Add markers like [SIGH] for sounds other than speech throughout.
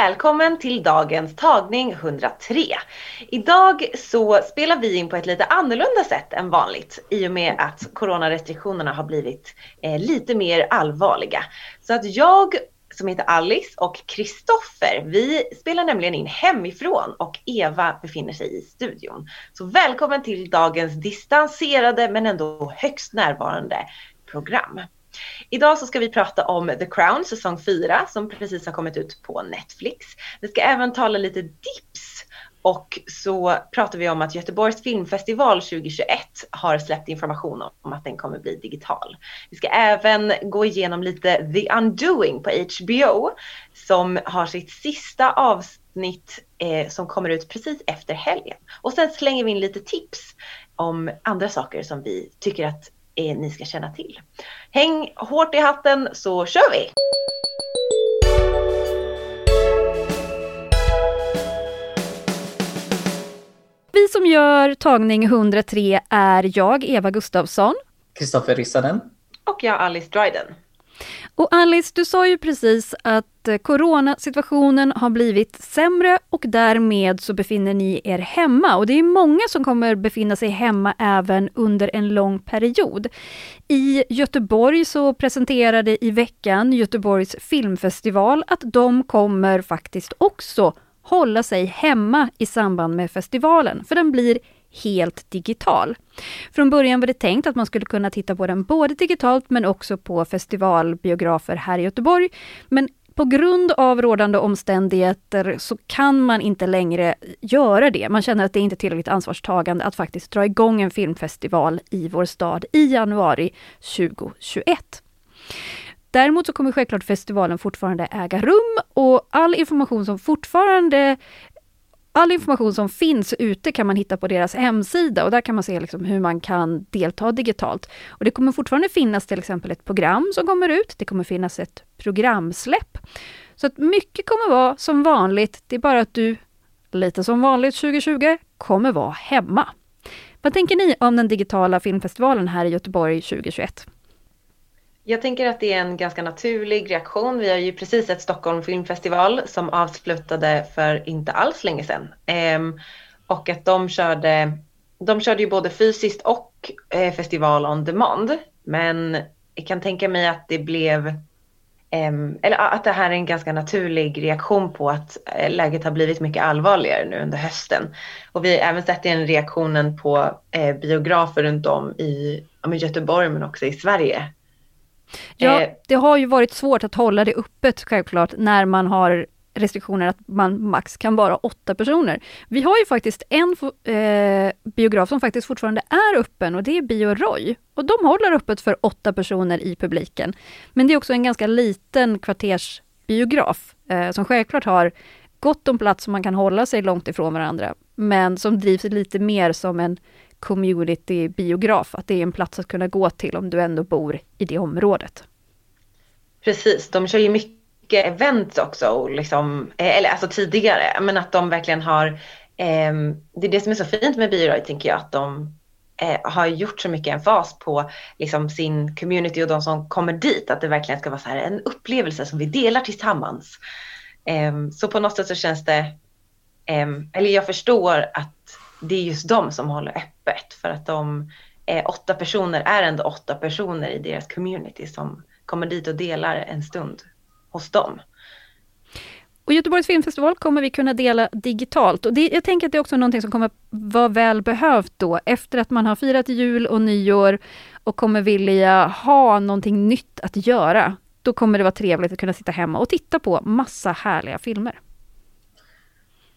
Välkommen till dagens tagning 103. Idag så spelar vi in på ett lite annorlunda sätt än vanligt i och med att coronarestriktionerna har blivit eh, lite mer allvarliga. Så att jag som heter Alice och Kristoffer, vi spelar nämligen in hemifrån och Eva befinner sig i studion. Så välkommen till dagens distanserade men ändå högst närvarande program. Idag så ska vi prata om The Crown säsong 4 som precis har kommit ut på Netflix. Vi ska även tala lite dips och så pratar vi om att Göteborgs filmfestival 2021 har släppt information om att den kommer bli digital. Vi ska även gå igenom lite The Undoing på HBO som har sitt sista avsnitt eh, som kommer ut precis efter helgen. Och sen slänger vi in lite tips om andra saker som vi tycker att eh, ni ska känna till. Häng hårt i hatten så kör vi! Vi som gör tagning 103 är jag, Eva Gustafsson. Kristoffer Rissanen. Och jag Alice Dryden. Och Alice, du sa ju precis att att eh, coronasituationen har blivit sämre och därmed så befinner ni er hemma. Och det är många som kommer befinna sig hemma även under en lång period. I Göteborg så presenterade i veckan Göteborgs filmfestival att de kommer faktiskt också hålla sig hemma i samband med festivalen, för den blir helt digital. Från början var det tänkt att man skulle kunna titta på den både digitalt men också på festivalbiografer här i Göteborg. Men på grund av rådande omständigheter så kan man inte längre göra det. Man känner att det inte är tillräckligt ansvarstagande att faktiskt dra igång en filmfestival i vår stad i januari 2021. Däremot så kommer självklart festivalen fortfarande äga rum och all information som fortfarande All information som finns ute kan man hitta på deras hemsida och där kan man se liksom hur man kan delta digitalt. Och Det kommer fortfarande finnas till exempel ett program som kommer ut. Det kommer finnas ett programsläpp. Så att mycket kommer vara som vanligt. Det är bara att du, lite som vanligt 2020, kommer vara hemma. Vad tänker ni om den digitala filmfestivalen här i Göteborg 2021? Jag tänker att det är en ganska naturlig reaktion. Vi har ju precis sett Stockholm filmfestival som avslutade för inte alls länge sedan. Ehm, och att de körde, de körde ju både fysiskt och eh, festival on demand. Men jag kan tänka mig att det blev, eh, eller att det här är en ganska naturlig reaktion på att eh, läget har blivit mycket allvarligare nu under hösten. Och vi har även sett den reaktionen på eh, biografer runt om i ja, Göteborg men också i Sverige Ja, det har ju varit svårt att hålla det öppet självklart när man har restriktioner att man max kan vara åtta personer. Vi har ju faktiskt en eh, biograf som faktiskt fortfarande är öppen och det är Bio Roy. Och de håller öppet för åtta personer i publiken. Men det är också en ganska liten kvartersbiograf eh, som självklart har gott om plats så man kan hålla sig långt ifrån varandra. Men som drivs lite mer som en community-biograf, att det är en plats att kunna gå till om du ändå bor i det området. Precis, de kör ju mycket events också, och liksom, eh, eller alltså tidigare, men att de verkligen har, eh, det är det som är så fint med Bioroy tänker jag, att de eh, har gjort så mycket en fas på liksom, sin community och de som kommer dit, att det verkligen ska vara så här, en upplevelse som vi delar tillsammans. Eh, så på något sätt så känns det, ehm, eller jag förstår att det är just de som håller öppet för att de eh, åtta personer är ändå åtta personer i deras community som kommer dit och delar en stund hos dem. Och Göteborgs filmfestival kommer vi kunna dela digitalt. Och det, jag tänker att det är också någonting som kommer vara väl behövt då, efter att man har firat jul och nyår och kommer vilja ha någonting nytt att göra. Då kommer det vara trevligt att kunna sitta hemma och titta på massa härliga filmer.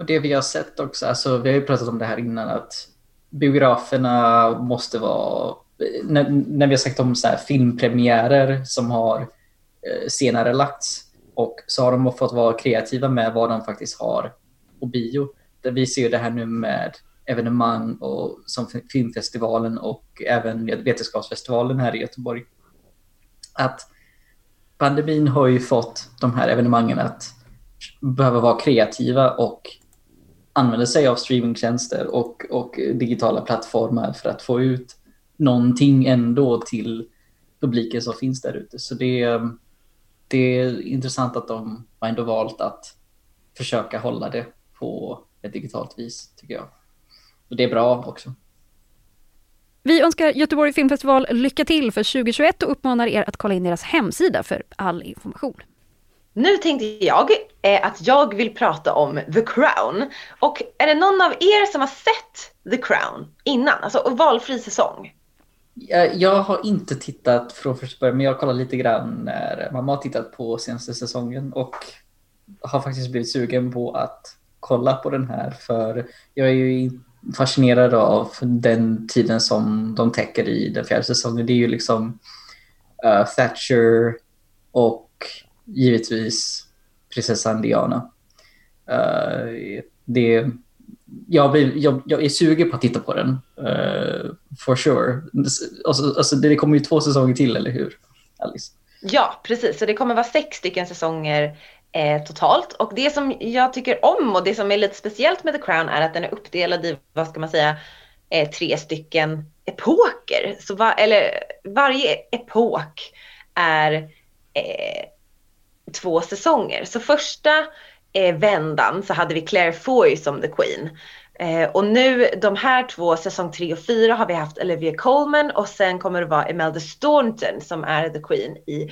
Och det vi har sett också, alltså vi har ju pratat om det här innan, att biograferna måste vara, när, när vi har sagt om så här filmpremiärer som har eh, senare lagts. Och så har de fått vara kreativa med vad de faktiskt har på bio. Där vi ser det här nu med evenemang och som filmfestivalen och även vetenskapsfestivalen här i Göteborg. Att pandemin har ju fått de här evenemangen att behöva vara kreativa och använder sig av streamingtjänster och, och digitala plattformar för att få ut någonting ändå till publiken som finns där ute. Så det, det är intressant att de har ändå valt att försöka hålla det på ett digitalt vis, tycker jag. Och det är bra också. Vi önskar Göteborg Filmfestival lycka till för 2021 och uppmanar er att kolla in deras hemsida för all information. Nu tänkte jag eh, att jag vill prata om The Crown. Och är det någon av er som har sett The Crown innan? Alltså valfri säsong? Eh, jag, har inte tittat från första början, men jag har kollat lite grann när mamma har tittat på senaste säsongen och har faktiskt blivit sugen på att kolla på den här för jag är ju fascinerad av den tiden som de täcker i den fjärde säsongen. Det är ju liksom uh, Thatcher och givetvis prinsessan Diana. Uh, eh, det, jag, blir, jag, jag, är sugen på att titta på den, uh, for sure. Alltså, alltså, det kommer ju två säsonger till, eller hur? Alice? Ja, precis. Så det kommer vara sex stycken säsonger eh, totalt. Och det som jag tycker om och det som är lite speciellt med The Crown är att den är uppdelad i, vad ska man säga, eh, tre stycken epoker. Så va, eller varje epok är eh, två säsonger. Så första eh, vändan så hade vi Claire Foy som the Queen. Eh, och nu de här två, säsong tre och fyra, har vi haft Olivia Colman och sen kommer det vara Imelda Staunton som är the Queen i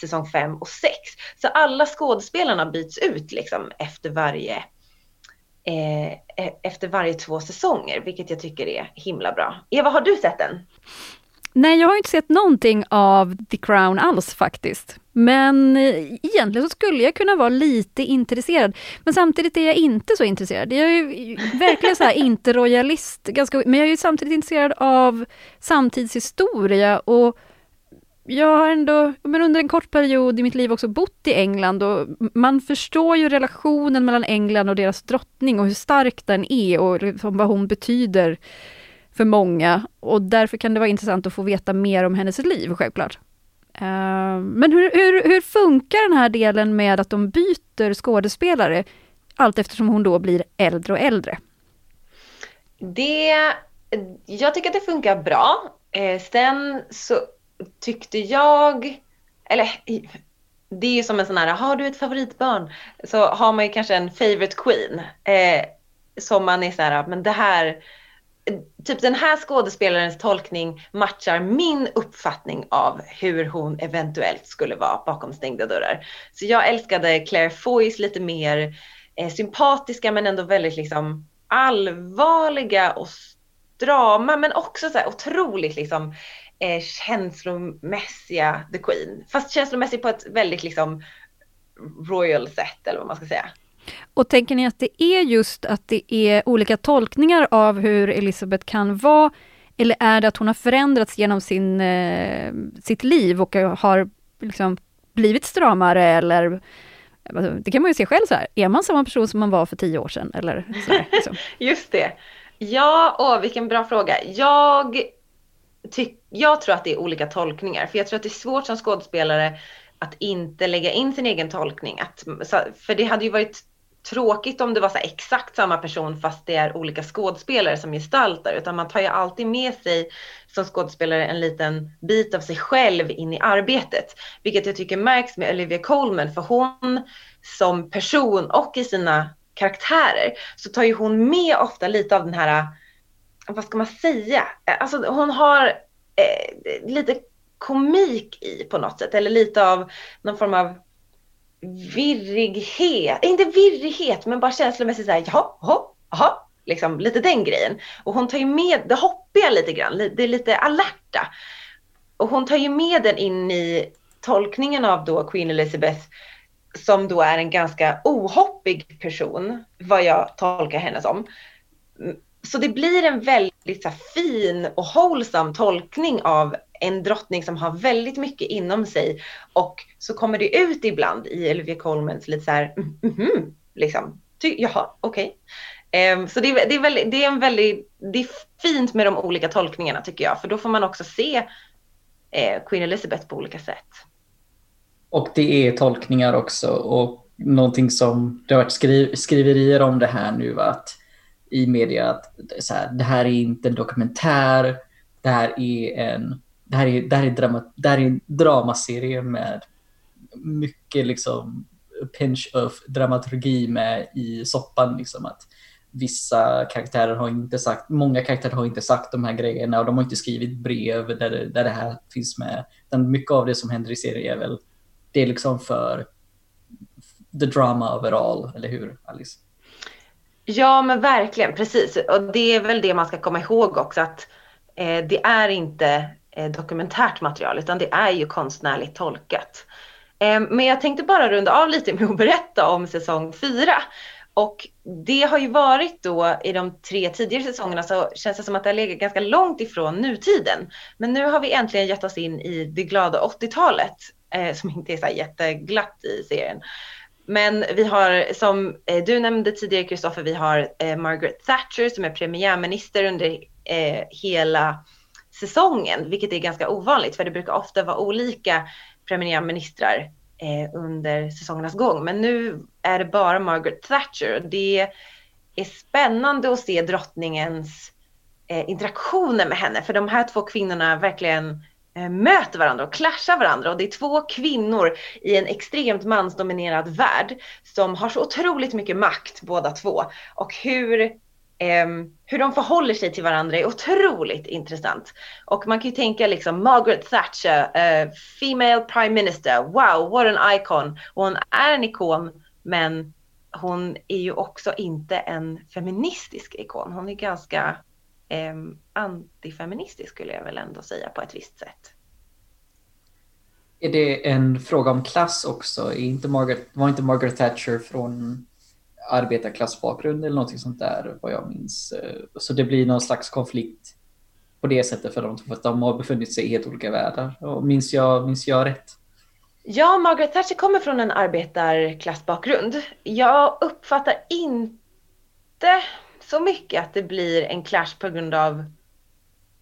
säsong fem och sex. Så alla skådespelarna byts ut liksom efter varje eh, e-, efter varje två säsonger, vilket jag tycker är himla bra. Eva, har du sett den? Nej, jag har inte sett någonting av The Crown alls faktiskt. Men eh, egentligen så skulle jag kunna vara lite intresserad. Men samtidigt är jag inte så intresserad. Jag är verkligen så här [LAUGHS] inte royalist, ganska, men jag är samtidigt intresserad av samtidshistoria och jag har ändå men under en kort period i mitt liv också bott i England och man förstår ju relationen mellan England och deras drottning och hur stark den är och liksom vad hon betyder för många. Och därför kan det vara intressant att få veta mer om hennes liv, självklart. Uh, men hur, hur, hur funkar den här delen med att de byter skådespelare allt eftersom hon då blir äldre och äldre? Det, jag tycker att det funkar bra. Eh, sen så tyckte jag, eller det är ju som en sån här, har du ett favoritbarn? Så har man ju kanske en favorite queen. Eh, som man är så här, men det här, typ den här skådespelarens tolkning matchar min uppfattning av hur hon eventuellt skulle vara bakom stängda dörrar. Så jag älskade Claire Foys lite mer eh, sympatiska men ändå väldigt liksom allvarliga och drama men också så här otroligt liksom eh, känslomässiga The Queen. Fast känslomässigt på ett väldigt liksom royal sätt eller vad man ska säga. Och tänker ni att det är just att det är olika tolkningar av hur Elisabeth kan vara? Eller är det att hon har förändrats genom sin, eh, sitt liv och har liksom blivit stramare eller det kan man ju se själv så här. är man samma person som man var för tio år sedan? Eller så här, liksom. [LAUGHS] Just det. Ja, åh, vilken bra fråga. Jag jag tror att det är olika tolkningar. För jag tror att det är svårt som skådespelare att inte lägga in sin egen tolkning. Att, för det hade ju varit tråkigt om det var så exakt samma person fast det är olika skådespelare som gestaltar. Utan man tar ju alltid med sig som skådespelare en liten bit av sig själv in i arbetet. Vilket jag tycker märks med Olivia Colman för hon som person och i sina karaktärer så tar ju hon med ofta lite av den här vad ska man säga? Alltså hon har eh, lite komik i på något sätt eller lite av någon form av virrighet, inte virrighet men bara känslomässigt såhär jaha, jaha, jaha, liksom lite den grejen. Och hon tar ju med det hoppiga lite grann, det är lite alerta. Och hon tar ju med den in i tolkningen av då Queen Elizabeth som då är en ganska ohoppig person, vad jag tolkar henne som mm, så det blir en väldigt så här, fin och hållsam tolkning av en drottning som har väldigt mycket inom sig och så kommer det ut ibland i Olivia Colmans lite så här, mm, mm, liksom, ty, jaha, okej. Okay. Um, så det, det, är väldigt, det är en väldigt, det är fint med de olika tolkningarna tycker jag, för då får man också se eh, Queen Elizabeth på olika sätt. Och det är tolkningar också och någonting som det har varit skri skriverier om det här nu att i media att så här, det här är inte en dokumentär, det här är en det här är, det här är, drama, det här är en dramaserie med mycket liksom pinch of dramaturgi med i soppan. Liksom, att vissa karaktärer har inte sagt, många karaktärer har inte sagt de här grejerna och de har inte skrivit brev där, det, där det här finns med. Utan mycket av det som händer i serien är väl, det är liksom för the drama overall. eller hur Alice? Ja men verkligen, precis. Och det är väl det man ska komma ihåg också att eh, det är inte Eh, dokumentärt material utan det är ju konstnärligt tolkat. Eh, men jag tänkte bara runda av lite med att berätta om säsong 4. Och det har ju varit då i de tre tidigare säsongerna så känns det som att det har legat ganska långt ifrån nutiden. Men nu har vi äntligen gett oss in i det glada 80-talet eh, som inte är så jätteglatt i serien. Men vi har, som eh, du nämnde tidigare Kristoffer, vi har eh, Margaret Thatcher som är premiärminister under eh, hela säsongen, vilket är ganska ovanligt för det brukar ofta vara olika premiärministrar eh, under säsongernas gång. Men nu är det bara Margaret Thatcher. och Det är spännande att se drottningens eh, interaktioner med henne, för de här två kvinnorna verkligen eh, möter varandra och clashar varandra och det är två kvinnor i en extremt mansdominerad värld som har så otroligt mycket makt båda två och hur Ehm, hur de förhåller sig till varandra är otroligt intressant. Och man kan ju tänka liksom Margaret Thatcher, uh, Female Prime Minister, wow, what an icon. Och hon är en ikon, men hon är ju också inte en feministisk ikon. Hon är ganska um, antifeministisk skulle jag väl ändå säga på ett visst sätt. Är det en fråga om klass också? Är inte Margaret, var inte Margaret Thatcher från arbetarklassbakgrund eller någonting sånt där vad jag minns. Eh, så det blir någon slags konflikt på det sättet för dem, för att de har befunnit sig i helt olika världar. Och minns, jag, minns jag rätt? Ja, Margaret Thatcher kommer från en arbetarklassbakgrund. Jag uppfattar inte så mycket att det blir en clash på grund av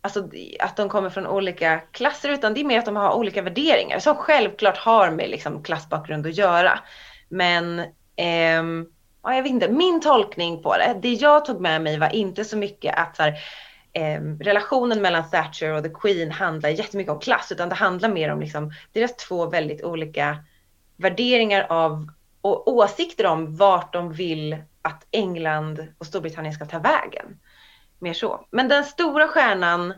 alltså, att de kommer från olika klasser, utan det är mer att de har olika värderingar som självklart har med liksom, klassbakgrund att göra. Men ehm, ja, jag vet inte, min tolkning på det, det jag tog med mig var inte så mycket att så här, eh, relationen mellan Thatcher och the Queen handlar jättemycket om klass, utan det handlar mer om liksom, deras två väldigt olika värderingar av och åsikter om vart de vill att England och Storbritannien ska ta vägen. Mer så. Men den stora stjärnan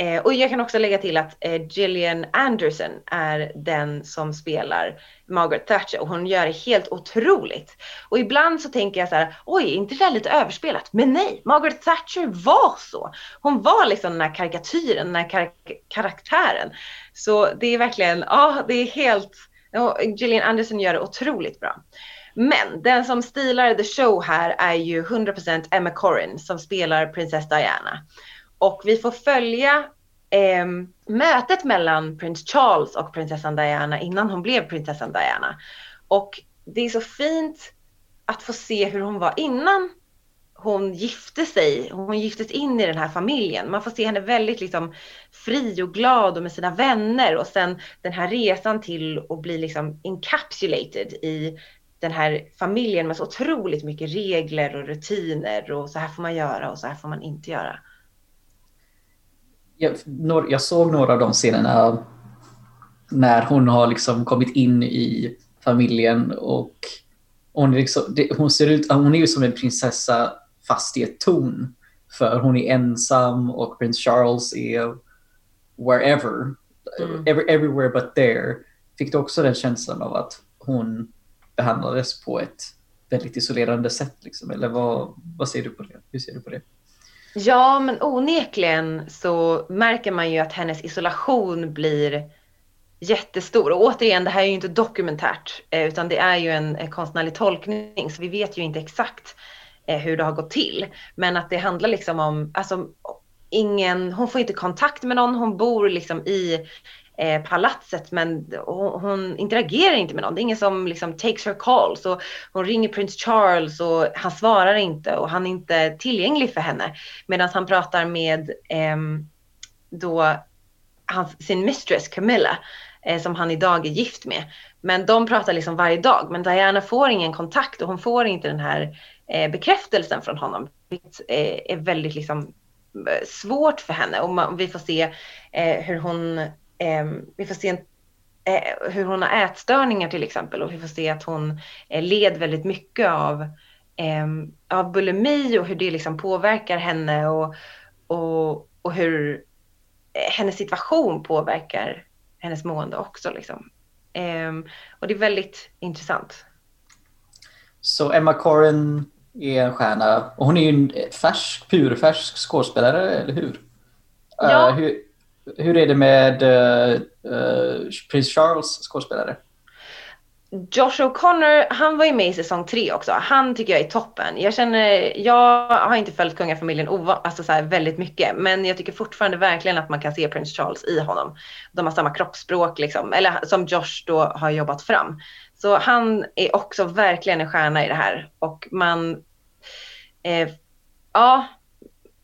Eh, och jag kan också lägga till att eh, Gillian Anderson är den som spelar Margaret Thatcher och hon gör det helt otroligt. Och ibland så tänker jag så här, oj, är inte det där lite överspelat? Men nej, Margaret Thatcher var så. Hon var liksom den här karikatyren, den här kar karaktären. Så det är verkligen, ja, det är helt, Gillian Anderson gör det otroligt bra. Men den som stilar the show här är ju 100% Emma Corrin som spelar prinsess Diana. Och vi får följa eh, mötet mellan prins Charles och prinsessan Diana innan hon blev prinsessan Diana. Och det är så fint att få se hur hon var innan hon gifte sig. Hon giftes in i den här familjen. Man får se henne väldigt liksom fri och glad och med sina vänner och sen den här resan till att bli liksom encapsulated i den här familjen med så otroligt mycket regler och rutiner och så här får man göra och så här får man inte göra jag, jag såg några av de scenerna när hon har liksom kommit in i familjen och hon, liksom, det, hon ser ut, hon är ju som en prinsessa fast i ett torn. För hon är ensam och prins Charles är wherever, mm. every, everywhere but there. Fick du också den känslan av att hon behandlades på ett väldigt isolerande sätt? Liksom? Eller vad, vad ser du på det? Hur ser du på det? Ja, men onekligen så märker man ju att hennes isolation blir jättestor. Och återigen, det här är ju inte dokumentärt, eh, utan det är ju en eh, konstnärlig tolkning, så vi vet ju inte exakt eh, hur det har gått till. Men att det handlar liksom om, alltså, ingen, hon får inte kontakt med någon, hon bor liksom i eh, palatset men hon, hon, interagerar inte med någon. Det är ingen som liksom takes her calls och hon ringer prins Charles och han svarar inte och han är inte tillgänglig för henne. Medan han pratar med eh, då hans, sin mistress Camilla eh, som han idag är gift med. Men de pratar liksom varje dag. Men Diana får ingen kontakt och hon får inte den här eh, bekräftelsen från honom. Det eh, är väldigt liksom eh, svårt för henne och man, vi får se eh, hur hon, eh, vi får se en, eh, hur hon har ätstörningar till exempel och vi får se att hon eh, led väldigt mycket av, av bulimi och hur det liksom påverkar henne och, och, och hur hennes situation påverkar hennes mående också. Liksom. Och det är väldigt intressant. Så Emma Corrin är en stjärna och hon är ju en färsk, purfärsk skådespelare, eller hur? Ja. Uh, hur, hur är det med eh, eh, uh, uh, Prince Charles skådespelare? Josh O'Connor, han var ju med i säsong tre också. Han tycker jag är toppen. Jag känner, jag har inte följt kungafamiljen alltså så väldigt mycket, men jag tycker fortfarande verkligen att man kan se Prins Charles i honom. De har samma kroppsspråk liksom, eller som Josh då har jobbat fram. Så han är också verkligen en stjärna i det här och man, eh, ja,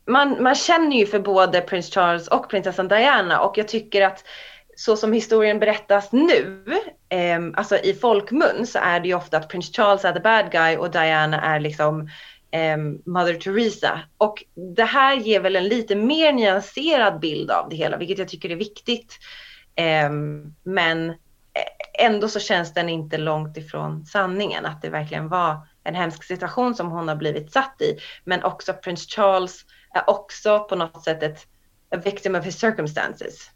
man, man känner ju för både prins Charles och prinsessan Diana och jag tycker att så som historien berättas nu, eh, alltså i folkmun så är det ju ofta att prins Charles är the bad guy och Diana är liksom eh, Mother Teresa. Och det här ger väl en lite mer nyanserad bild av det hela, vilket jag tycker är viktigt. Eh, men ändå så känns den inte långt ifrån sanningen, att det verkligen var en hemsk situation som hon har blivit satt i. Men också prins Charles är också på något sätt ett a victim of his circumstances.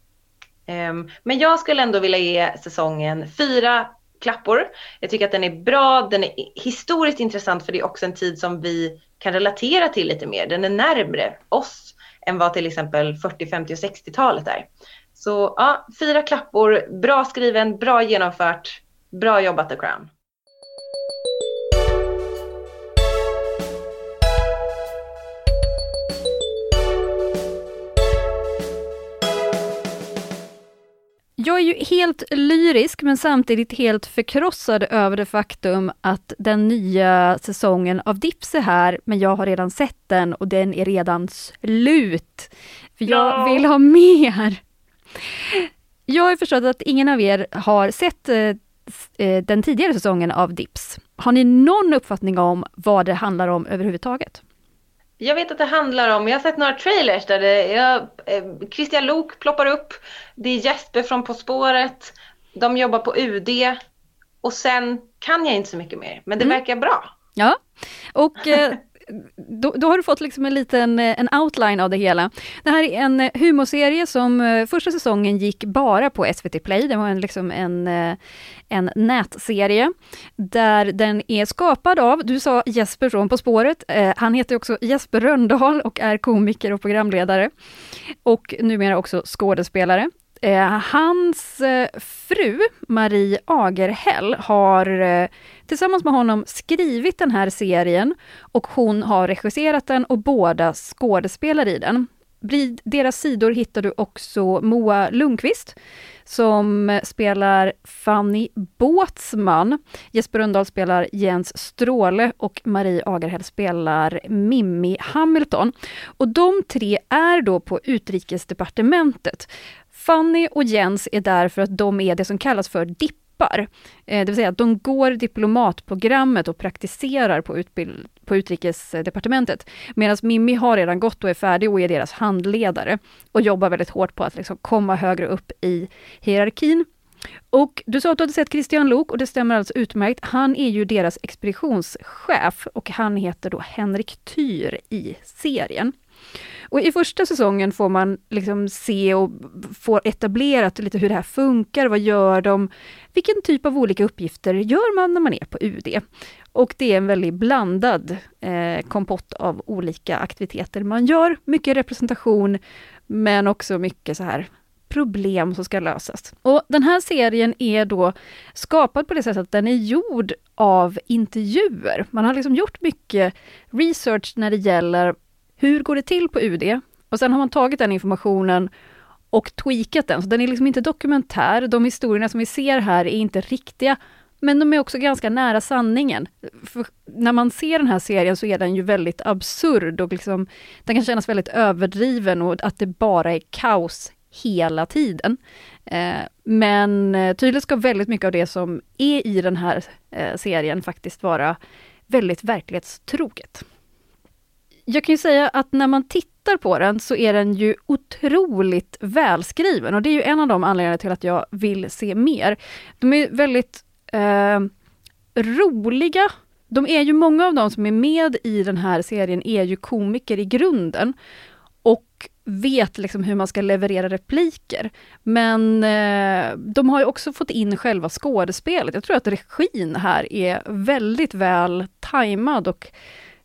Um, men jag skulle ändå vilja ge säsongen fyra klappor. Jag tycker att den är bra, den är historiskt intressant för det är också en tid som vi kan relatera till lite mer. Den är närmre oss än vad till exempel 40, 50 och 60-talet är. Så ja, fyra klappor, bra skriven, bra genomfört, bra jobbat The Crown. Jag är ju helt lyrisk men samtidigt helt förkrossad över det faktum att den nya säsongen av Dips är här, men jag har redan sett den och den är redan slut. För jag no. vill ha mer. Jag har förstått att ingen av er har sett eh, eh, den tidigare säsongen av Dips. Har ni någon uppfattning om vad det handlar om överhuvudtaget? Jag vet att det handlar om, jag har sett några trailers där det, jag, eh, Christian Lok ploppar upp, det är Jesper från På spåret, de jobbar på UD och sen kan jag inte så mycket mer, men det mm. verkar bra. Ja, och eh, då, då, har du fått liksom en liten eh, en outline av det hela. Det här är en eh, humorserie som eh, första säsongen gick bara på SVT Play. Det var en, liksom en, en nätserie där den är skapad av, du sa Jesper från På spåret, eh, han heter också Jesper Röndahl och är komiker och programledare. Och numera också skådespelare. Eh, hans eh, fru, Marie Agerhäll, har eh, tillsammans med honom skrivit den här serien och hon har regisserat den och båda skådespelar i den. Vid deras sidor hittar du också Moa Lundqvist som spelar Fanny Båtsman. Jesper Rönndahl spelar Jens Stråle och Marie Agerhäll spelar Mimmi Hamilton. Och de tre är då på Utrikesdepartementet. Fanny och Jens är där för att de är det som kallas för DIP Eh, det vill säga att de går diplomatprogrammet och praktiserar på, utbild på Utrikesdepartementet. Medan Mimmi har redan gått och är färdig och är deras handledare och jobbar väldigt hårt på att liksom komma högre upp i hierarkin. Och du sa att du hade sett Christian Lok och det stämmer alltså utmärkt. Han är ju deras expeditionschef och han heter då Henrik Tyr i serien. Och i första säsongen får man liksom se och få etablerat lite hur det här funkar, vad gör de? Vilken typ av olika uppgifter gör man när man är på UD? Och det är en väldigt blandad eh, kompott av olika aktiviteter man gör. Mycket representation, men också mycket så här problem som ska lösas. Och den här serien är då skapad på det sättet att den är gjord av intervjuer. Man har liksom gjort mycket research när det gäller hur går det till på UD? Och sen har man tagit den informationen och tweakat den, så den är liksom inte dokumentär. De historierna som vi ser här är inte riktiga, men de är också ganska nära sanningen. För när man ser den här serien så är den ju väldigt absurd och liksom, den kan kännas väldigt överdriven och att det bara är kaos hela tiden. Eh, men eh, tydligen ska väldigt mycket av det som är i den här eh, serien faktiskt vara väldigt verklighetstroget. Jag kan ju säga att när man tittar på den så är den ju otroligt välskriven och det är ju en av de anledningarna till att jag vill se mer. De är väldigt eh, roliga. De är ju många av de som är med i den här serien är ju komiker i grunden. Och vet liksom hur man ska leverera repliker. Men eh, de har ju också fått in själva skådespelet. Jag tror att regin här är väldigt väl tajmad och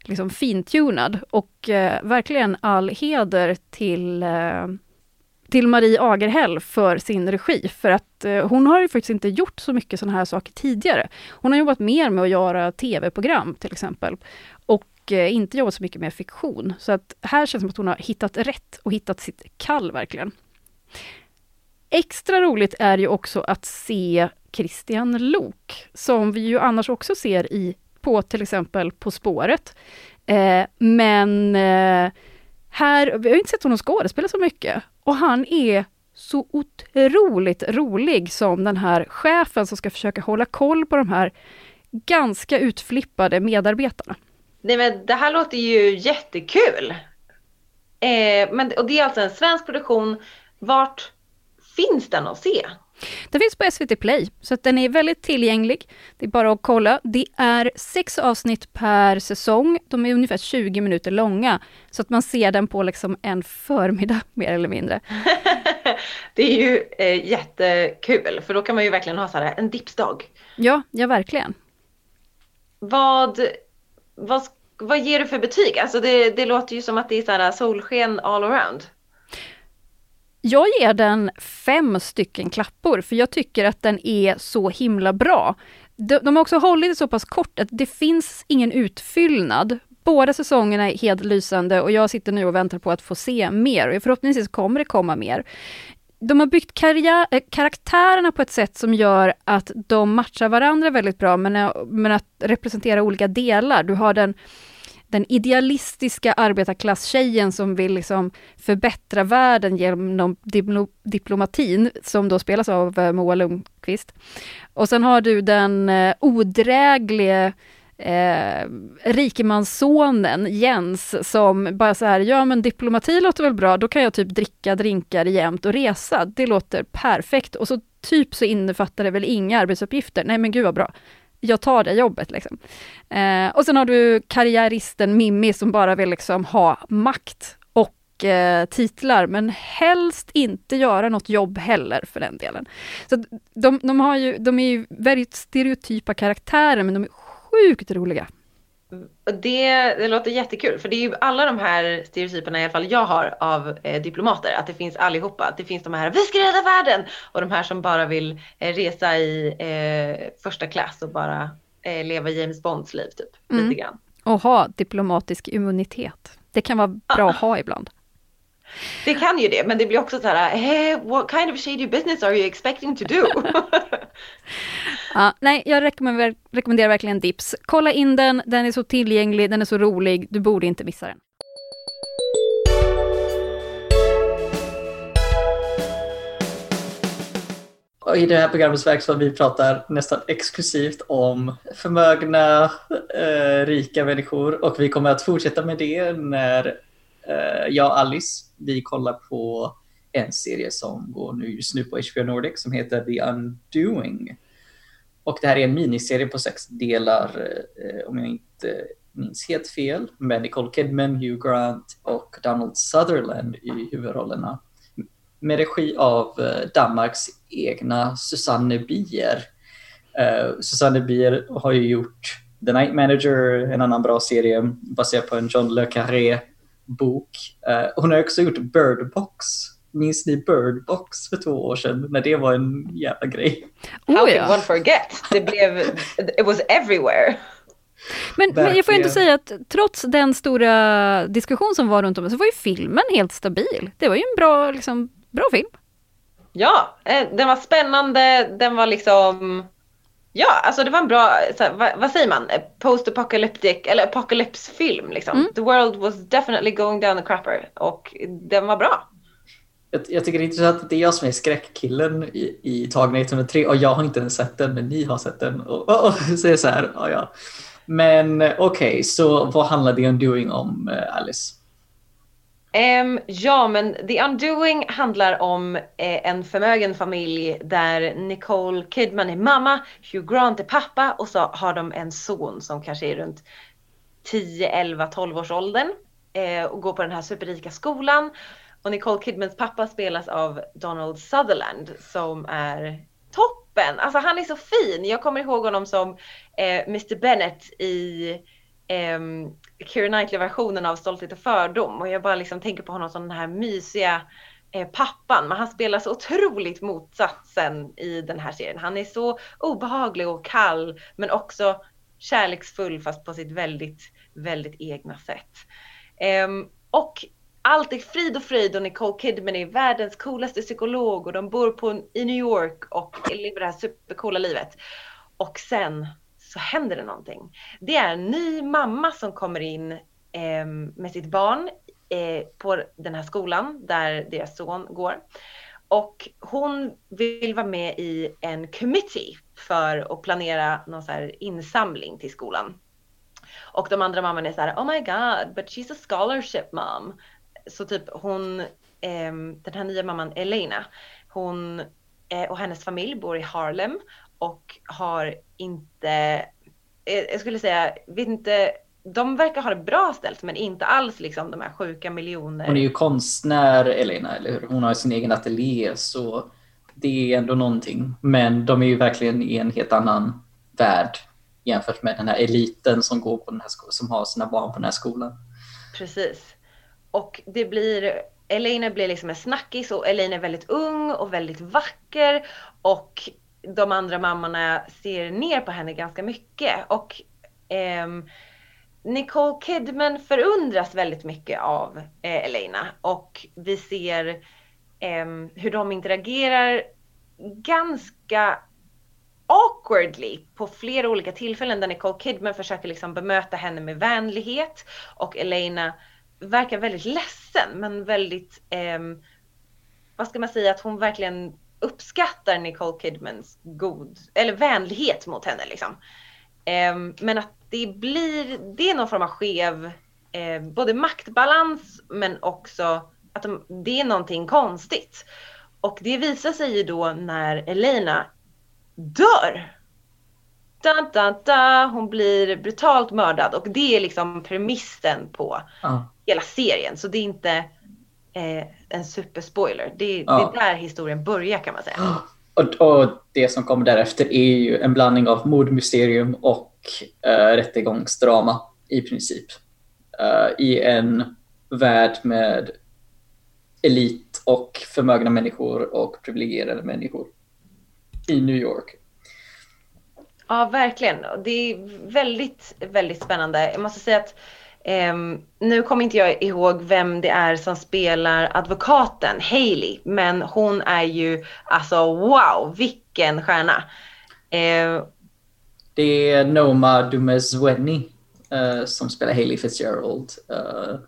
liksom fintunad. Och eh, verkligen all heder till eh, till Marie Agerhäll för sin regi, för att eh, hon har ju faktiskt inte gjort så mycket sådana här saker tidigare. Hon har jobbat mer med att göra tv-program till exempel, och eh, inte jobbat så mycket med fiktion. Så att här känns det som att hon har hittat rätt och hittat sitt kall verkligen. Extra roligt är ju också att se Christian Lok, som vi ju annars också ser i, på till exempel På spåret. Eh, men eh, här, vi har inte sett honom skådespela så mycket och han är så otroligt rolig som den här chefen som ska försöka hålla koll på de här ganska utflippade medarbetarna. Nej men det här låter ju jättekul. Eh, men, och det är alltså en svensk produktion. Vart finns den att se? Den finns på SVT Play, så att den är väldigt tillgänglig. Det är bara att kolla. Det är sex avsnitt per säsong. De är ungefär 20 minuter långa, så att man ser den på liksom en förmiddag [LAUGHS] mer eller mindre. [LAUGHS] det är ju eh, jättekul, för då kan man ju verkligen ha så här en dipsdag. Ja, ja verkligen. Vad, vad, vad ger du för betyg? Alltså det, det låter ju som att det är så här solsken all around. Jag ger den fem stycken klappor, för jag tycker att den är så himla bra. De, de har också hållit det så pass kort att det finns ingen utfyllnad. Båda säsongerna är helt lysande och jag sitter nu och väntar på att få se mer och förhoppningsvis kommer det komma mer. De har byggt karriär, eh, karaktärerna på ett sätt som gör att de matchar varandra väldigt bra, men, eh, men att representera olika delar. Du har den den idealistiska arbetarklasstjejen som vill liksom förbättra världen genom diplo diplomatin, som då spelas av eh, Moa Lundqvist. Och sen har du den eh, odräglige eh, rikemanssonen Jens som bara så här, ja men diplomati låter väl bra, då kan jag typ dricka drinkar jämt och resa. Det låter perfekt. Och så typ så innefattar det väl inga arbetsuppgifter. Nej men gud vad bra jag tar det jobbet. Liksom. Eh, och sen har du karriäristen Mimmi som bara vill liksom ha makt och eh, titlar, men helst inte göra något jobb heller för den delen. Så de, de, har ju, de är ju väldigt stereotypa karaktärer, men de är sjukt roliga. Det, det låter jättekul, för det är ju alla de här stereotyperna i alla fall jag har av eh, diplomater, att det finns allihopa. Att det finns de här, vi ska rädda världen! Och de här som bara vill eh, resa i eh, första klass och bara eh, leva James Bonds liv typ, mm. lite grann. Och ha diplomatisk immunitet. Det kan vara bra ah. att ha ibland. Det kan ju det, men det blir också så här, hey, what kind of shady business are you expecting to do? [LAUGHS] ja, nej, jag rekommenderar, rekommenderar verkligen Dips. Kolla in den, den är så tillgänglig, den är så rolig, du borde inte missa den. I det här programmet så så vi pratar nästan exklusivt om förmögna, eh, rika människor och vi kommer att fortsätta med det när eh, jag och Alice, vi kollar på en serie som går nu just nu på HBO Nordic som heter The Undoing. Och det här är en miniserie på sex delar, eh, om jag inte minns helt fel, med Nicole Kidman, Hugh Grant och Donald Sutherland i huvudrollerna. Med regi av eh, Danmarks egna Susanne Bier. Eh, Susanne Bier har ju gjort The Night Manager, en annan bra serie baserad på en John Le Carré bok. Eh, hon har också gjort Bird Box. Minns ni Bird Box för två år sedan när det var en jävla grej? How oh, can one forget? Det blev, it was everywhere. Men, men, jag får inte säga att trots den stora diskussion som var runt om så var ju filmen helt stabil. Det var ju en bra, liksom, bra film. Ja, eh, den var spännande, den var liksom Ja, alltså det var en bra, här, vad, vad, säger man, post-apocalyptic eller apocalypse-film liksom. Mm. The world was definitely going down the crapper och den var bra. Jag, jag tycker det är intressant att det är jag som är skräckkillen i, i Tagna 103 och jag har inte ens sett den men ni har sett den. Och, och, och så är det så här, ja, ja. Men okej, okay, så vad handlar The Undoing om eh, Alice? Um, ja, men The Undoing handlar om eh, en förmögen familj där Nicole Kidman är mamma, Hugh Grant är pappa och så har de en son som kanske är runt 10, 11, 12 års åldern eh, och går på den här superrika skolan. Och Nicole Kidmans pappa spelas av Donald Sutherland som är toppen. Alltså han är så fin. Jag kommer ihåg honom som eh, Mr Bennett i eh, Keira Knightley-versionen av Stolthet och fördom och jag bara liksom tänker på honom som den här mysiga eh, pappan. Men han spelar så otroligt motsatsen i den här serien. Han är så obehaglig och kall men också kärleksfull fast på sitt väldigt, väldigt egna sätt. Eh, och allt är frid och fröjd och Nicole Kidman är världens coolaste psykolog och de bor på, i New York och lever det här supercoola livet. Och sen så händer det någonting. Det är en ny mamma som kommer in eh, med sitt barn eh, på den här skolan där deras son går. Och hon vill vara med i en committee för att planera någon så här insamling till skolan. Och de andra mammorna är så här, oh my god, but she's a scholarship mom. Så typ hon, eh, den här nya mamman Elena, hon eh, och hennes familj bor i Harlem och har inte, eh, jag skulle säga, vet inte, de verkar ha det bra ställt men inte alls liksom de här sjuka miljoner. Hon är ju konstnär Elena, eller hur? Hon har sin egen ateljé så det är ändå någonting. Men de är ju verkligen i en helt annan värld jämfört med den här eliten som går på den här som har sina barn på den här skolan. Precis. Och det blir, Elaine blir liksom en snackis och Elaine är väldigt ung och väldigt vacker. Och de andra mammorna ser ner på henne ganska mycket. Och eh, Nicole Kidman förundras väldigt mycket av eh, Elena och vi ser eh, hur de interagerar ganska awkwardly på flera olika tillfällen där Nicole Kidman försöker liksom bemöta henne med vänlighet. Och Elena verkar väldigt ledsen men väldigt, eh, vad ska man säga, att hon verkligen uppskattar Nicole Kidmans god, eller vänlighet mot henne liksom. Eh, men att det blir, det är någon form av skev, eh, både maktbalans men också att de, det är någonting konstigt. Och det visar sig ju då när Elena dör. Dun, dun, dun, hon blir brutalt mördad och det är liksom premissen på ja hela serien. Så det är inte eh, en superspoiler. Det, ah. det är där historien börjar kan man säga. [GASPS] Och, och, det som kommer därefter är ju en blandning av mordmysterium och uh, rättegångsdrama i princip. Uh, I en värld med elit och förmögna människor och privilegierade människor i New York. Ja, verkligen. Det är väldigt, väldigt spännande. Jag måste säga att Um, nu kommer inte jag ihåg vem det är som spelar advokaten, Hailey, men hon är ju alltså wow, vilken stjärna. Uh, det är Noma Dumezweni uh, som spelar Hailey Fitzgerald. Uh,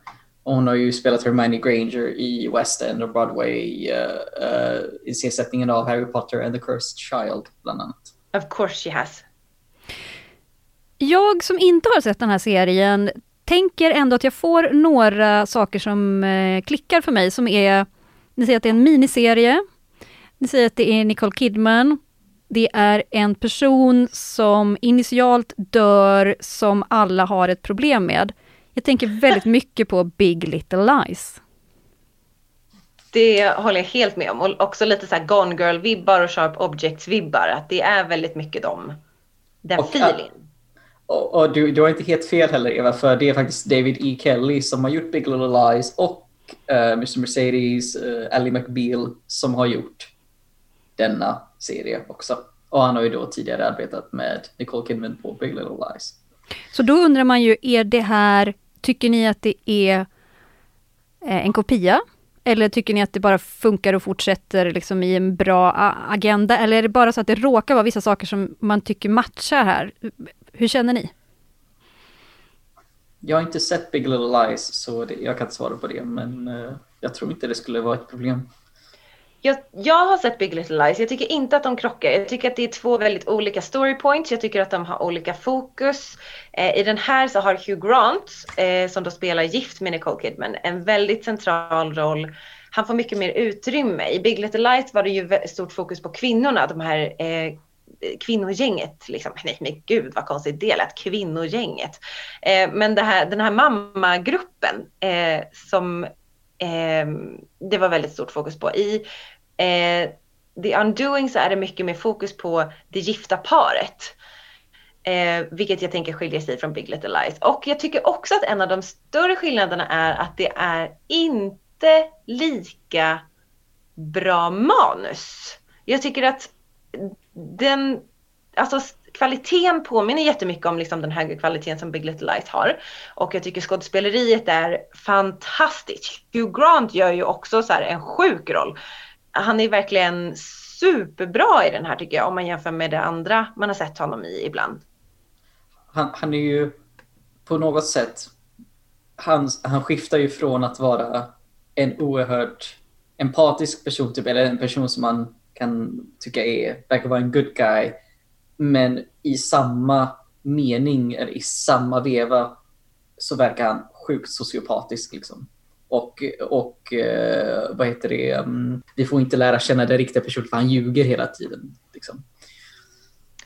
hon har ju spelat Hermione Granger i West End och Broadway uh, i seriesättningen av Harry Potter and the Cursed Child bland annat. Of course she has. Jag som inte har sett den här serien tänker ändå att jag får några saker som eh, klickar för mig som är, ni säger att det är en miniserie, ni säger att det är Nicole Kidman, det är en person som initialt dör som alla har ett problem med. Jag tänker väldigt [LAUGHS] mycket på Big Little Lies. Det håller jag helt med om. Och också lite så här Gone Girl-vibbar och Sharp Objects-vibbar. Att det är väldigt mycket dem. Den feelingen. Och, och du, du har inte helt fel heller Eva, för det är faktiskt David E. Kelly som har gjort Big Little Lies och eh, uh, Mr. Mercedes, uh, Ally McBeal som har gjort denna serie också. Och han har ju då tidigare arbetat med Nicole Kidman på Big Little Lies. Så då undrar man ju, är det här, tycker ni att det är eh, en kopia? Eller tycker ni att det bara funkar och fortsätter liksom i en bra agenda? Eller är det bara så att det råkar vara vissa saker som man tycker matchar här? Hur känner ni? Jag har inte sett Big Little Lies så det, jag kan inte svara på det men uh, jag tror inte det skulle vara ett problem. Jag, jag har sett Big Little Lies. Jag tycker inte att de krockar. Jag tycker att det är två väldigt olika story points. Jag tycker att de har olika fokus. Eh, I den här så har Hugh Grant, eh, som då spelar gift med Nicole Kidman, en väldigt central roll. Han får mycket mer utrymme. I Big Little Lies var det ju stort fokus på kvinnorna, de här eh, kvinnogänget. Liksom. Nej men gud vad konstigt det lät, kvinnogänget. Eh, men här, den här mammagruppen eh, som eh, det var väldigt stort fokus på. I eh, The Undoing så är det mycket mer fokus på det gifta paret. Eh, vilket jag tänker skiljer sig från Big Little Lies. Och jag tycker också att en av de större skillnaderna är att det är inte lika bra manus. Jag tycker att den, alltså kvaliteten påminner jättemycket om liksom den högre kvaliteten som Big Little Lies har. Och jag tycker skådespeleriet är fantastiskt. Hugh Grant gör ju också så en sjuk roll. Han är verkligen superbra i den här tycker jag om man jämför med det andra man har sett honom i ibland. Han, han är ju på något sätt, han, han skiftar ju från att vara en oerhört empatisk person, typ, eller en person som man kan tycka är, verkar vara en good guy, men i samma mening, eller i samma veva, så verkar han sjukt sociopatisk. Liksom. Och, och eh, vad heter det, um, vi får inte lära känna den riktiga personen för han ljuger hela tiden. Liksom.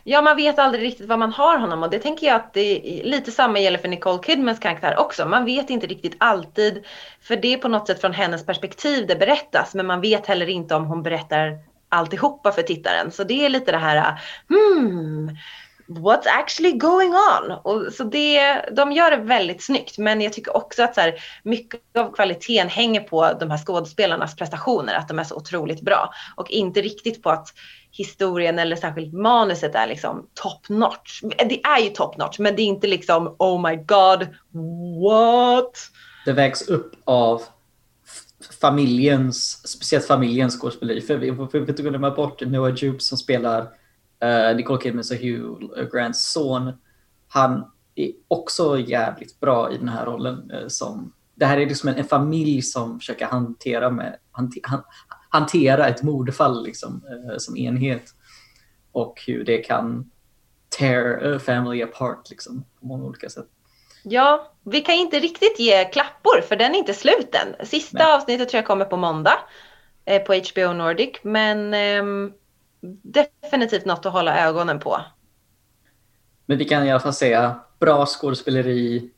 Ja, man vet aldrig riktigt vad man har honom och det tänker jag att det är lite samma gäller för Nicole Kidmans karaktär också. Man vet inte riktigt alltid, för det är på något sätt från hennes perspektiv det berättas, men man vet heller inte om hon berättar alltihopa för tittaren. Så det är lite det här, hmm, what's actually going on? Och så det, de gör det väldigt snyggt, men jag tycker också att så här, mycket av kvaliteten hänger på de här skådespelarnas prestationer, att de är så otroligt bra och inte riktigt på att historien eller särskilt manuset är liksom top notch. Det är ju top notch, men det är inte liksom oh my god, what? Det vägs upp av familjens, speciellt familjens skådespeleri. För vi får inte glömma bort Noah Jupe som spelar uh, Nicole Kidmans och Hugh Grants son. Han är också jävligt bra i den här rollen. Uh, som, det här är liksom en, en, familj som försöker hantera, med, hanter, han, hantera ett mordfall liksom, uh, som enhet. Och hur det kan tear a family apart liksom, på många olika sätt. Ja, vi kan inte riktigt ge klappor för den är inte slut än. Sista Nej. avsnittet tror jag kommer på måndag eh, på HBO Nordic. Men eh, definitivt något att hålla ögonen på. Men vi kan i alla fall säga bra skådespeleri.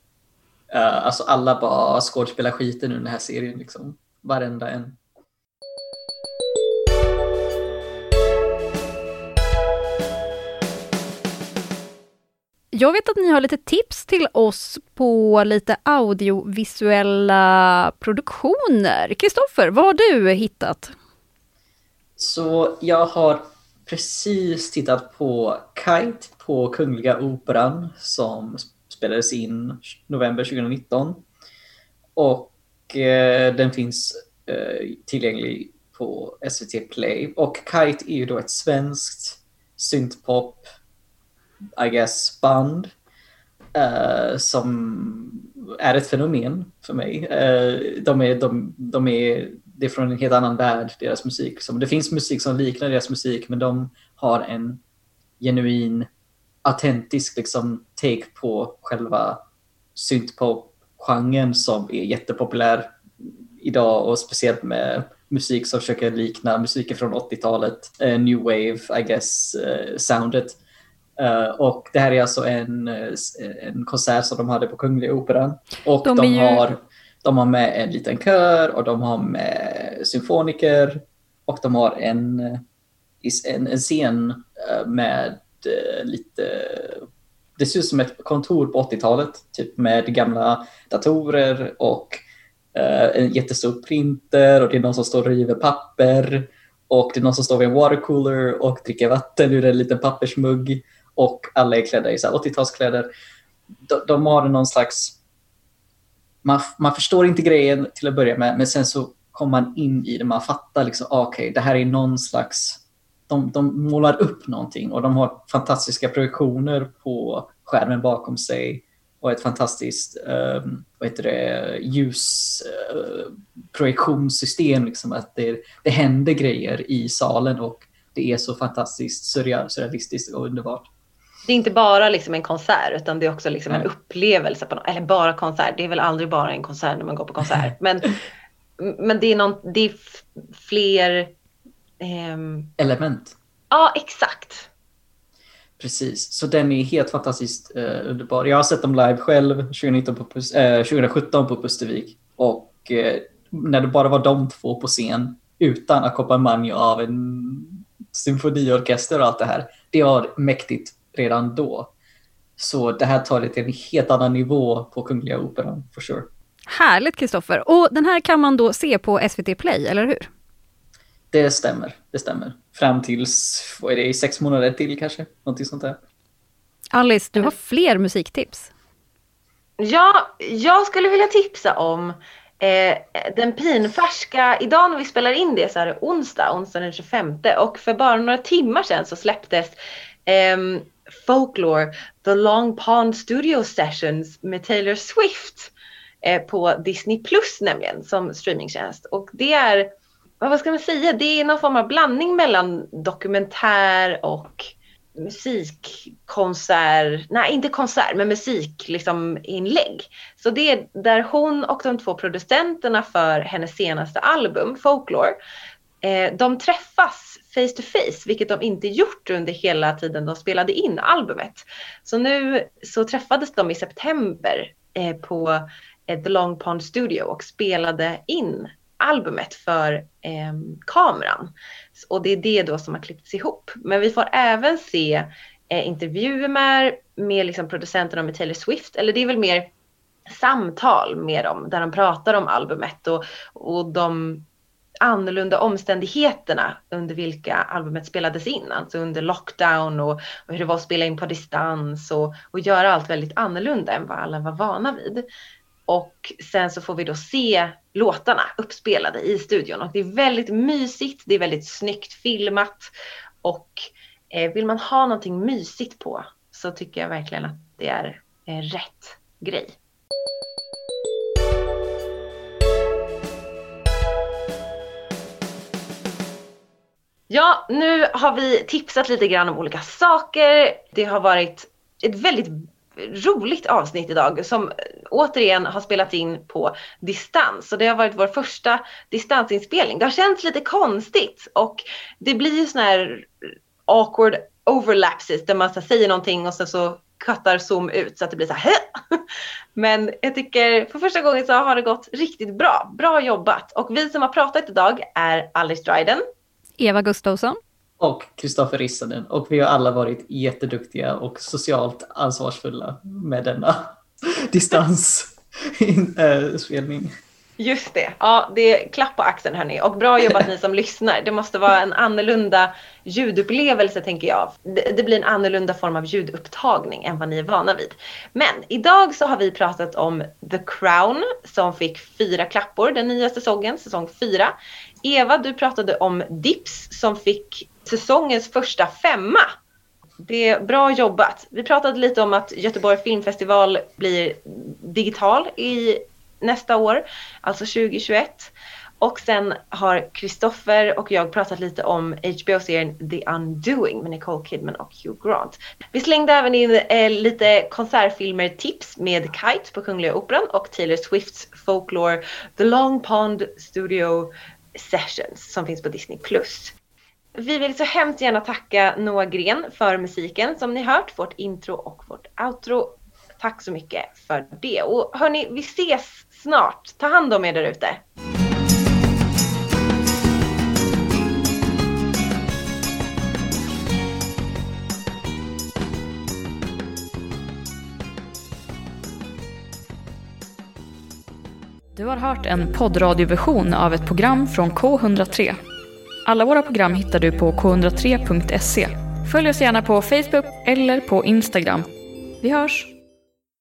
Uh, alltså alla bara skådespelar skiten ur den här serien. Liksom. Varenda en. Jag vet att ni har lite tips till oss på lite audiovisuella produktioner. Kristoffer, vad har du hittat? Så jag har precis tittat på Kite på Kungliga Operan som spelades in november 2019. Och eh, den finns eh, tillgänglig på SVT Play. Och Kite är ju då ett svenskt syntpop i guess, band uh, som är ett fenomen för mig. Uh, de är, de, de är, det är från en helt annan värld, deras musik. Som, det finns musik som liknar deras musik, men de har en genuin, autentisk liksom, take på själva syntpop-genren som är jättepopulär idag och speciellt med musik som försöker likna musiken från 80-talet, uh, eh, new wave, I guess, uh, soundet. Uh, och det här är alltså en, eh, en konsert som de hade på Kungliga Operan. Och de, de ju... har, de har med en liten kör och de har med symfoniker. Och de har en, en, en scen med lite det ser ut som ett kontor på 80-talet, typ med gamla datorer och uh, en jättestor printer och det är någon som står och river papper. Och det är någon som står vid en watercooler och dricker vatten ur en liten pappersmugg och alla är klädda i 80-talskläder. de, de har någon slags... Man, man förstår inte grejen till att börja med, men sen så kommer man in i det. Man fattar liksom, ah, okej, okay, det här är någon slags... De, de målar upp någonting och de har fantastiska projektioner på skärmen bakom sig och ett fantastiskt um, vad heter det, ljusprojektionssystem. Eh, uh, liksom, att det, det händer grejer i salen och det är så fantastiskt surrealistiskt och underbart. Det är inte bara liksom en konsert utan det är också liksom en upplevelse. På, eller bara konsert, det är väl aldrig bara en konsert när man går på konsert. [LAUGHS] Men, men det, är någon, det är fler... Ehm... Element. Ja, exakt. Precis, så den är helt fantastiskt eh, underbar. Jag har sett dem live själv 2019 på, eh, 2017 på Pustervik. Och eh, när det bara var de två på scen utan ackompanjemang av en symfoniorkester och allt det här. Det var mäktigt redan då. Så det här tar det till en helt annan nivå på Kungliga Operan, for sure. Härligt Kristoffer! Och den här kan man då se på SVT Play, eller hur? Det stämmer, det stämmer. Fram tills, vad är det, i sex månader till kanske? Någonting sånt där. Alice, du har fler musiktips. Ja, jag skulle vilja tipsa om eh, den pinfärska, idag när vi spelar in det så är det onsdag, onsdag den 25 och för bara några timmar sedan så släpptes eh, Folklore, The Long Pond Studio Sessions med Taylor Swift eh, på Disney Plus nämligen som streamingtjänst. Och det är vad ska man säga, det är någon form av blandning mellan dokumentär och musikkonsert, nej inte konsert, men musik liksom inlägg. Så det är där hon och de två producenterna för hennes senaste album, Folklore, eh, de träffas face to face, vilket de inte gjort under hela tiden de spelade in albumet. Så nu så träffades de i september eh, på eh, The Long Pond Studio och spelade in albumet för eh, kameran. Och det är det då som har klippts ihop. Men vi får även se eh, intervjuer med, med liksom producenterna med Taylor Swift, eller det är väl mer samtal med dem där de pratar om albumet och, och de annorlunda omständigheterna under vilka albumet spelades in, alltså under lockdown och, och hur det var att spela in på distans och, och göra allt väldigt annorlunda än vad alla var vana vid. Och sen så får vi då se låtarna uppspelade i studion och det är väldigt mysigt, det är väldigt snyggt filmat och eh, vill man ha någonting mysigt på så tycker jag verkligen att det är eh, rätt grej. Ja, nu har vi tipsat lite grann om olika saker. Det har varit ett väldigt roligt avsnitt idag som återigen har spelats in på distans. och det har varit vår första distansinspelning. Det har känts lite konstigt och det blir ju sådana här awkward overlapses där man så säger någonting och sen så cuttar zoom ut så att det blir så här. [LAUGHS] Men jag tycker för första gången så har det gått riktigt bra. Bra jobbat! Och vi som har pratat idag är Alice Dryden. Eva Gustafsson och Kristoffer Rissanen och vi har alla varit jätteduktiga och socialt ansvarsfulla med denna [LAUGHS] distansspelning. [LAUGHS] Eh, Just det. Ja, det är klapp på axeln hörni. Och bra jobbat ni som [LAUGHS] lyssnar. Det måste vara en annorlunda ljudupplevelse tänker jag. Det, blir en annorlunda form av ljudupptagning än vad ni är vana vid. Men idag så har vi pratat om The Crown som fick fyra klappor den nya säsongen, säsong fyra. Eva, du pratade om Dips som fick säsongens första femma. Det är bra jobbat. Vi pratade lite om att Göteborg Filmfestival blir digital i nästa år, alltså 2021. Och sen har Kristoffer och jag pratat lite om HBO-serien The Undoing med Nicole Kidman och Hugh Grant. Vi slängde även in eh, lite konsertfilmer-tips med Kite på Kungliga Operan och Taylor Swifts Folklore The Long Pond Studio Sessions som finns på Disney+. Vi vill så hemskt gärna tacka Noah Gren för musiken som ni hört, vårt intro och vårt outro. Tack så mycket för det. Och hörni, vi ses snart. Ta hand om er där ute. Du har hört en poddradioversion av ett program från K103. Alla våra program hittar du på k103.se. Följ oss gärna på Facebook eller på Instagram. Vi hörs!